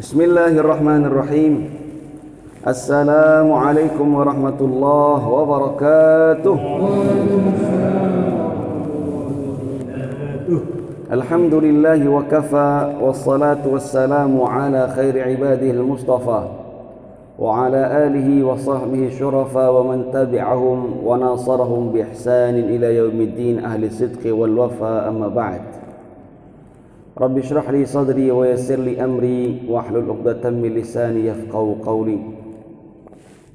بسم الله الرحمن الرحيم السلام عليكم ورحمة الله وبركاته الحمد لله وكفى والصلاة والسلام على خير عباده المصطفى وعلى آله وصحبه الشرفاء ومن تبعهم وناصرهم بإحسان إلى يوم الدين أهل الصدق والوفاء أما بعد رب اشرح لي صدري ويسر لي أمري واحلل عقدة من لساني يفقه قولي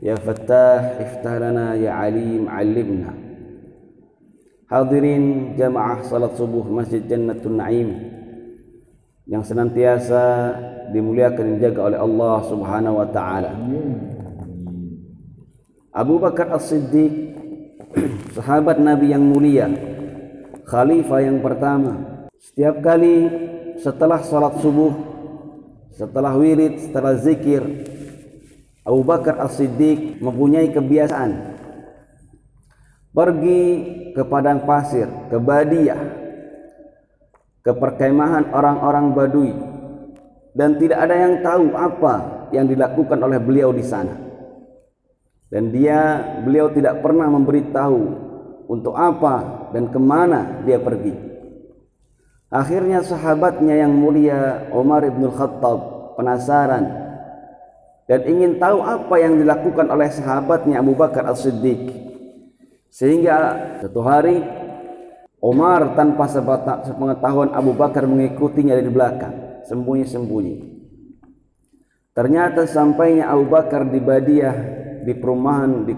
يا فتاح افتح لنا يا عليم علمنا Hadirin jamaah salat subuh Masjid Jannatul Naim yang senantiasa dimuliakan dan dijaga oleh Allah Subhanahu wa taala. Abu Bakar As-Siddiq sahabat Nabi yang mulia, khalifah yang pertama. setiap kali setelah salat subuh, setelah wirid, setelah zikir, Abu Bakar As-Siddiq mempunyai kebiasaan pergi ke padang pasir, ke Badiah, ke perkemahan orang-orang Badui dan tidak ada yang tahu apa yang dilakukan oleh beliau di sana. Dan dia beliau tidak pernah memberitahu untuk apa dan ke mana dia pergi. Akhirnya sahabatnya yang mulia Umar ibn Khattab penasaran dan ingin tahu apa yang dilakukan oleh sahabatnya Abu Bakar As-Siddiq sehingga satu hari Umar tanpa sepengetahuan Abu Bakar mengikutinya dari belakang, sembunyi-sembunyi. Ternyata sampainya Abu Bakar di Badiah, di perumahan, di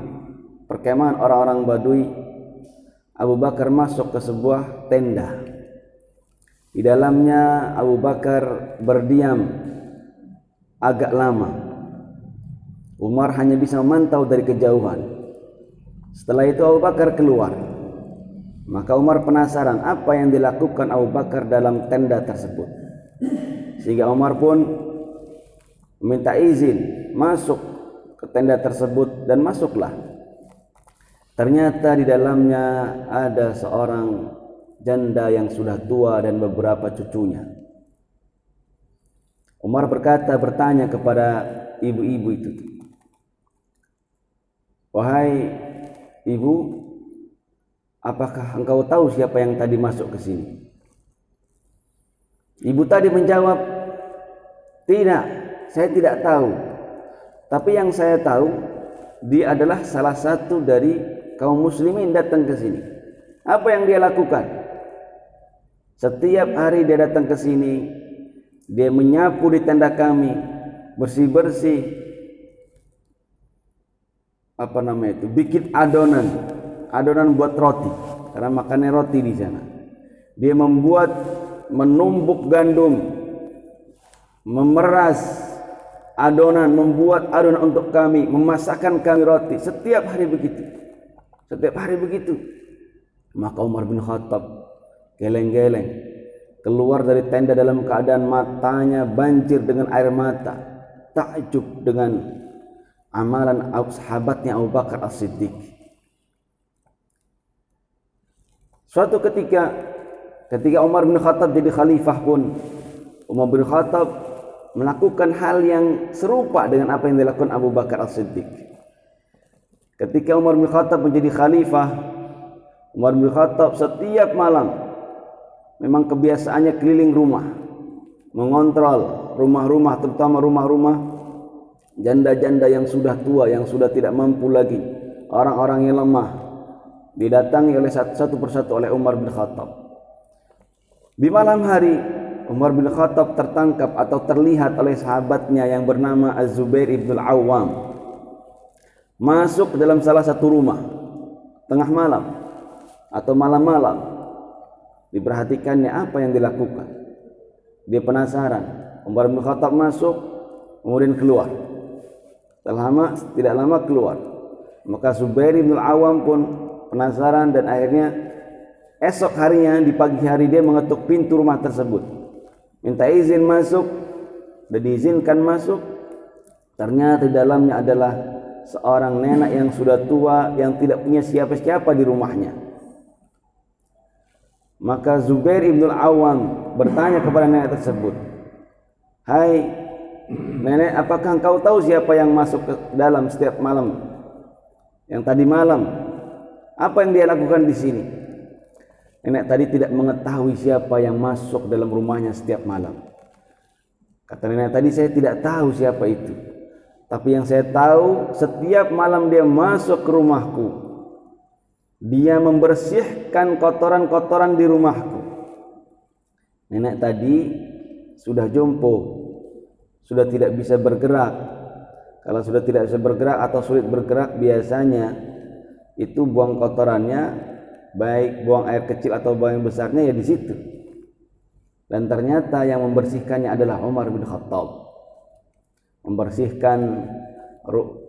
perkemahan orang-orang Badui, Abu Bakar masuk ke sebuah tenda. Di dalamnya Abu Bakar berdiam agak lama. Umar hanya bisa memantau dari kejauhan. Setelah itu Abu Bakar keluar. Maka Umar penasaran apa yang dilakukan Abu Bakar dalam tenda tersebut. Sehingga Umar pun meminta izin masuk ke tenda tersebut dan masuklah. Ternyata di dalamnya ada seorang janda yang sudah tua dan beberapa cucunya. Umar berkata bertanya kepada ibu-ibu itu. Wahai Ibu, apakah engkau tahu siapa yang tadi masuk ke sini? Ibu tadi menjawab, tidak, saya tidak tahu. Tapi yang saya tahu, dia adalah salah satu dari kaum muslimin datang ke sini. Apa yang dia lakukan? Setiap hari dia datang ke sini, dia menyapu di tenda kami, bersih-bersih, apa namanya itu? Bikin adonan. Adonan buat roti. Karena makannya roti di sana. Dia membuat menumbuk gandum memeras adonan membuat adonan untuk kami memasakkan kami roti. Setiap hari begitu. Setiap hari begitu. Maka Umar bin Khattab geleng-geleng keluar dari tenda dalam keadaan matanya banjir dengan air mata takjub dengan amalan sahabatnya Abu Bakar As-Siddiq. Suatu ketika ketika Umar bin Khattab jadi khalifah pun Umar bin Khattab melakukan hal yang serupa dengan apa yang dilakukan Abu Bakar As-Siddiq. Ketika Umar bin Khattab menjadi khalifah, Umar bin Khattab setiap malam memang kebiasaannya keliling rumah, mengontrol rumah-rumah terutama rumah-rumah janda-janda yang sudah tua yang sudah tidak mampu lagi. Orang-orang yang lemah didatangi oleh satu, satu persatu oleh Umar bin Khattab. Di malam hari Umar bin Khattab tertangkap atau terlihat oleh sahabatnya yang bernama Az-Zubair ibn Al-Awwam masuk dalam salah satu rumah tengah malam atau malam-malam diperhatikannya apa yang dilakukan. Dia penasaran. Umar bin Khattab masuk kemudian keluar. Lama tidak lama keluar. Maka Zubair bin Awam pun penasaran dan akhirnya esok harinya di pagi hari dia mengetuk pintu rumah tersebut. Minta izin masuk. Dan diizinkan masuk. Ternyata di dalamnya adalah seorang nenek yang sudah tua yang tidak punya siapa-siapa di rumahnya maka Zubair ibn Awam bertanya kepada nenek tersebut Hai Nenek, apakah engkau tahu siapa yang masuk ke dalam setiap malam? Yang tadi malam, apa yang dia lakukan di sini? Nenek tadi tidak mengetahui siapa yang masuk dalam rumahnya setiap malam. Kata nenek tadi saya tidak tahu siapa itu. Tapi yang saya tahu setiap malam dia masuk ke rumahku. Dia membersihkan kotoran-kotoran di rumahku. Nenek tadi sudah jompo, sudah tidak bisa bergerak. Kalau sudah tidak bisa bergerak atau sulit bergerak biasanya itu buang kotorannya baik buang air kecil atau buang yang besarnya ya di situ. Dan ternyata yang membersihkannya adalah Umar bin Khattab. Membersihkan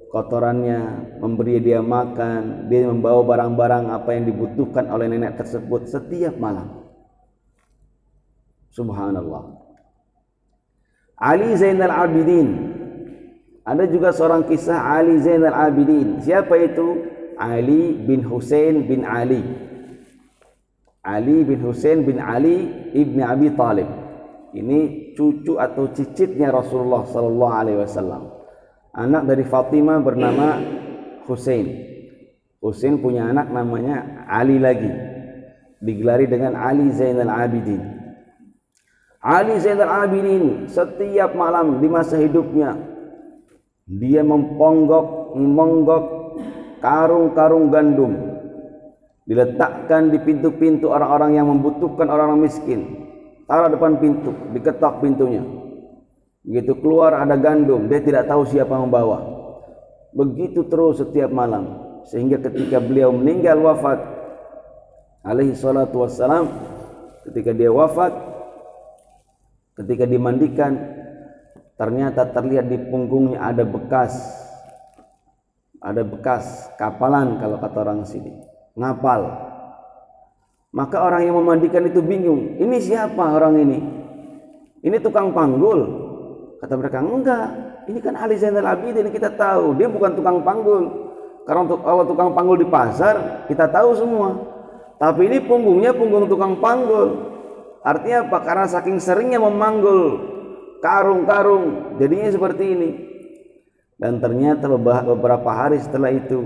kotorannya, memberi dia makan, dia membawa barang-barang apa yang dibutuhkan oleh nenek tersebut setiap malam. Subhanallah. Ali Zainal Abidin. Ada juga seorang kisah Ali Zainal Abidin. Siapa itu? Ali bin Hussein bin Ali. Ali bin Hussein bin Ali ibni Abi Talib. Ini cucu atau cicitnya Rasulullah sallallahu alaihi wasallam. Anak dari Fatimah bernama Hussein. Hussein punya anak namanya Ali lagi. Digelari dengan Ali Zainal Abidin. Ali Zainal Abidin setiap malam di masa hidupnya dia memponggok, memonggok karung-karung gandum diletakkan di pintu-pintu orang-orang yang membutuhkan orang-orang miskin taruh depan pintu diketok pintunya begitu keluar ada gandum dia tidak tahu siapa membawa begitu terus setiap malam sehingga ketika beliau meninggal wafat alaihi salatu wassalam ketika dia wafat ketika dimandikan ternyata terlihat di punggungnya ada bekas ada bekas kapalan kalau kata orang sini ngapal. Maka orang yang memandikan itu bingung. Ini siapa orang ini? Ini tukang panggul. Kata mereka, enggak. Ini kan Ali Zainal Abidin kita tahu. Dia bukan tukang panggul. Karena untuk kalau tukang panggul di pasar, kita tahu semua. Tapi ini punggungnya punggung tukang panggul. Artinya apa? Karena saking seringnya memanggul karung-karung, jadinya seperti ini. Dan ternyata beberapa hari setelah itu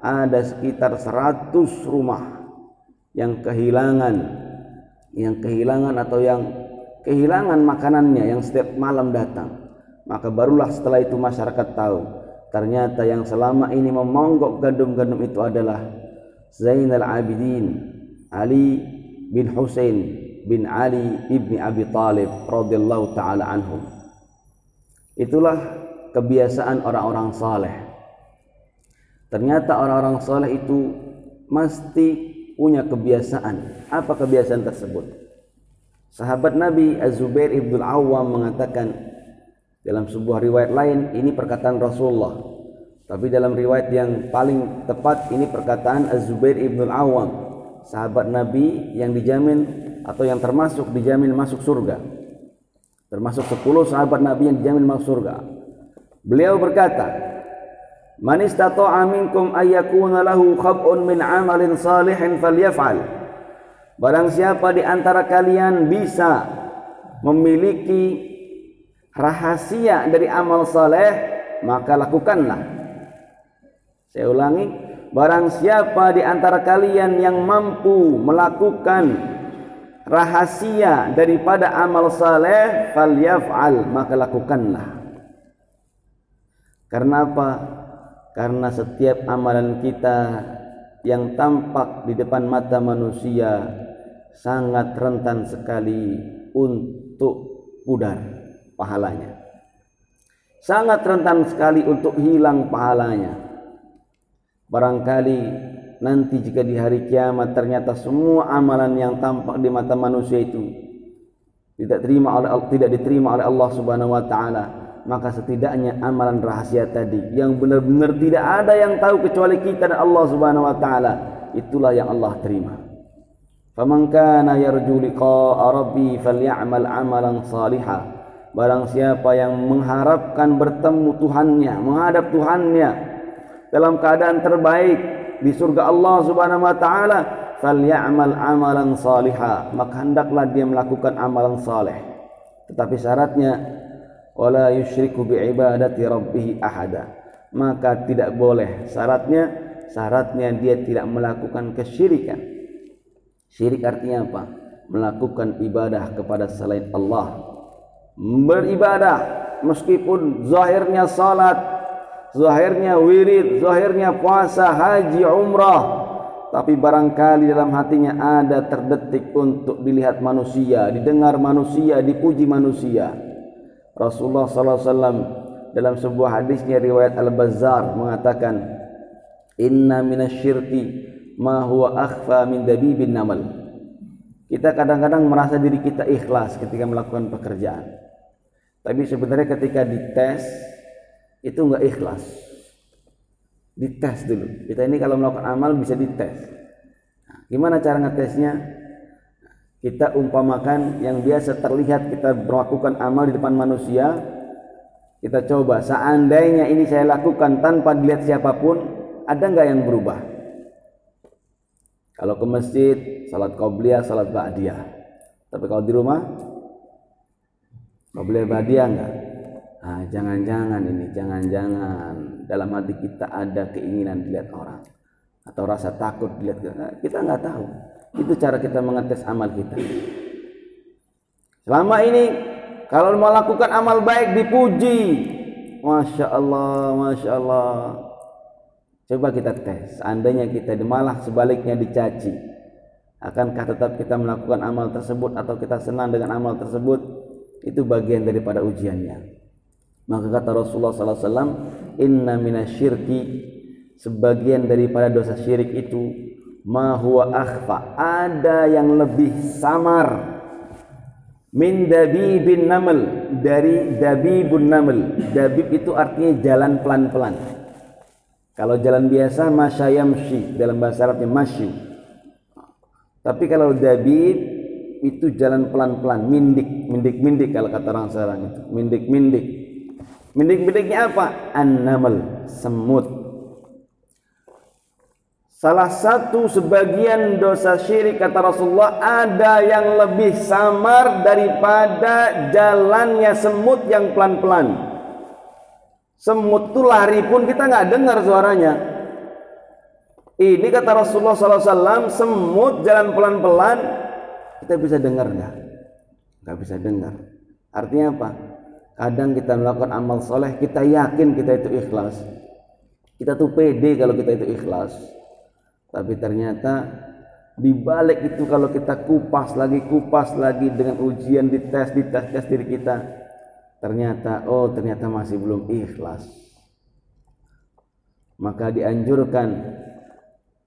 ada sekitar 100 rumah yang kehilangan yang kehilangan atau yang kehilangan makanannya yang setiap malam datang maka barulah setelah itu masyarakat tahu ternyata yang selama ini memonggok gandum-gandum itu adalah Zainal Abidin Ali bin Husain bin Ali ibni Abi Talib radhiyallahu taala anhum itulah kebiasaan orang-orang saleh Ternyata orang-orang soleh itu mesti punya kebiasaan. Apa kebiasaan tersebut? Sahabat Nabi Az-Zubair ibn Awam mengatakan dalam sebuah riwayat lain ini perkataan Rasulullah. Tapi dalam riwayat yang paling tepat ini perkataan Az-Zubair ibn Awam, sahabat Nabi yang dijamin atau yang termasuk dijamin masuk surga. Termasuk 10 sahabat Nabi yang dijamin masuk surga. Beliau berkata, Man istata'a minkum ayyakuna lahu khab'un min 'amalin salihin falyaf'al. Barang siapa di antara kalian bisa memiliki rahasia dari amal saleh, maka lakukanlah. Saya ulangi, barang siapa di antara kalian yang mampu melakukan rahasia daripada amal saleh, falyaf'al, maka lakukanlah. Karena apa? karena setiap amalan kita yang tampak di depan mata manusia sangat rentan sekali untuk pudar pahalanya sangat rentan sekali untuk hilang pahalanya barangkali nanti jika di hari kiamat ternyata semua amalan yang tampak di mata manusia itu tidak terima oleh tidak diterima oleh Allah Subhanahu wa taala maka setidaknya amalan rahasia tadi yang benar-benar tidak ada yang tahu kecuali kita dan Allah Subhanahu wa taala itulah yang Allah terima. Faman kana yarju liqa'a rabbi falyamal amalan salihah. Barang siapa yang mengharapkan bertemu Tuhannya, menghadap Tuhannya dalam keadaan terbaik di surga Allah Subhanahu wa taala, falyamal amalan salihah. Maka hendaklah dia melakukan amalan saleh. Tetapi syaratnya wala yusyriku biibadati rabbih ahada maka tidak boleh syaratnya syaratnya dia tidak melakukan kesyirikan syirik artinya apa melakukan ibadah kepada selain Allah beribadah meskipun zahirnya salat zahirnya wirid zahirnya puasa haji umrah tapi barangkali dalam hatinya ada terdetik untuk dilihat manusia, didengar manusia, dipuji manusia. Rasulullah sallallahu alaihi wasallam dalam sebuah hadisnya riwayat Al-Bazzar mengatakan inna minasyirki ma huwa akhfa min dabibin namal. Kita kadang-kadang merasa diri kita ikhlas ketika melakukan pekerjaan. Tapi sebenarnya ketika dites itu enggak ikhlas dites dulu. Kita ini kalau melakukan amal bisa dites. Nah, gimana cara ngetesnya? Kita umpamakan yang biasa terlihat kita melakukan amal di depan manusia, kita coba seandainya ini saya lakukan tanpa dilihat siapa pun, ada nggak yang berubah? Kalau ke masjid, salat qobliyah, salat ba'diyah. Tapi kalau di rumah, qobliyah ba'diyah enggak? Ah, jangan-jangan ini, jangan-jangan dalam hati kita ada keinginan dilihat orang atau rasa takut dilihat nah, kita nggak tahu. Itu cara kita mengetes amal kita. Selama ini kalau melakukan amal baik dipuji, masya Allah, masya Allah. Coba kita tes. Seandainya kita malah sebaliknya dicaci, akankah tetap kita melakukan amal tersebut atau kita senang dengan amal tersebut? Itu bagian daripada ujiannya. Maka kata Rasulullah SAW, Inna minasyirki. Sebagian daripada dosa syirik itu ma huwa akhfa. Ada yang lebih samar. Min dabibin naml dari dabibun naml dabib itu artinya jalan pelan-pelan kalau jalan biasa masyayamshi dalam bahasa Arabnya masyu tapi kalau dabib itu jalan pelan-pelan mindik mindik-mindik kalau kata orang sekarang itu mindik-mindik Mindik-mindiknya apa? An-namal, semut. Salah satu sebagian dosa syirik kata Rasulullah ada yang lebih samar daripada jalannya semut yang pelan-pelan. Semut itu lari pun kita nggak dengar suaranya. Ini kata Rasulullah SAW, semut jalan pelan-pelan, kita bisa dengar nggak? Nggak bisa dengar. Artinya apa? Kadang kita melakukan amal soleh, kita yakin kita itu ikhlas. Kita tuh pede kalau kita itu ikhlas. Tapi ternyata di balik itu kalau kita kupas lagi, kupas lagi dengan ujian dites, dites, tes diri kita. Ternyata, oh ternyata masih belum ikhlas. Maka dianjurkan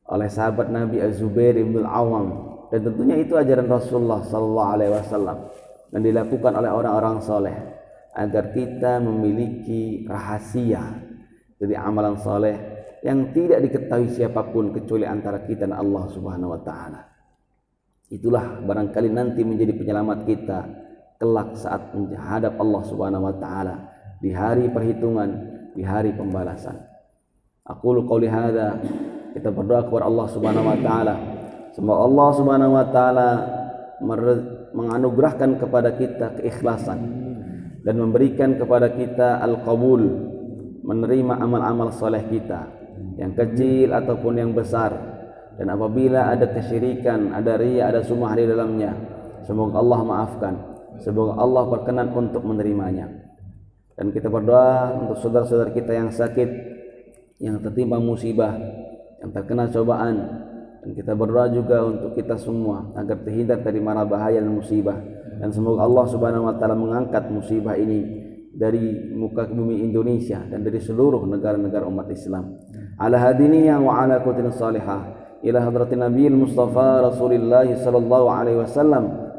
oleh sahabat Nabi Az-Zubair ibn Awam dan tentunya itu ajaran Rasulullah sallallahu alaihi wasallam dan dilakukan oleh orang-orang soleh agar kita memiliki rahasia dari amalan soleh yang tidak diketahui siapa pun kecuali antara kita dan Allah Subhanahu wa taala. Itulah barangkali nanti menjadi penyelamat kita kelak saat menghadap Allah Subhanahu wa taala di hari perhitungan, di hari pembalasan. Aku qauli hadza kita berdoa kepada Allah Subhanahu wa taala. Semoga Allah Subhanahu wa taala menganugerahkan kepada kita keikhlasan dan memberikan kepada kita al-qabul menerima amal-amal soleh kita yang kecil ataupun yang besar. Dan apabila ada kesyirikan ada ria ada sumah di dalamnya semoga Allah maafkan semoga Allah berkenan untuk menerimanya dan kita berdoa untuk saudara-saudara kita yang sakit yang tertimpa musibah yang terkena cobaan dan kita berdoa juga untuk kita semua agar terhindar dari mara bahaya dan musibah dan semoga Allah Subhanahu wa taala mengangkat musibah ini dari muka bumi Indonesia dan dari seluruh negara-negara umat Islam. Ala hadiniya wa ala kutin salihah ila hadratin Nabi Mustafa Rasulullah sallallahu alaihi wasallam.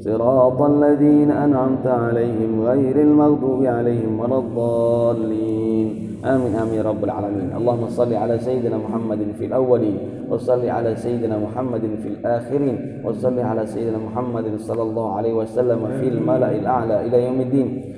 صراط الذين أنعمت عليهم غير المغضوب عليهم ولا الضالين. آمين آمين رب العالمين. اللهم صل على سيدنا محمد في الأولين وصل على سيدنا محمد في الآخرين وصل على سيدنا محمد صلى الله عليه وسلم في الملأ الأعلى إلى يوم الدين.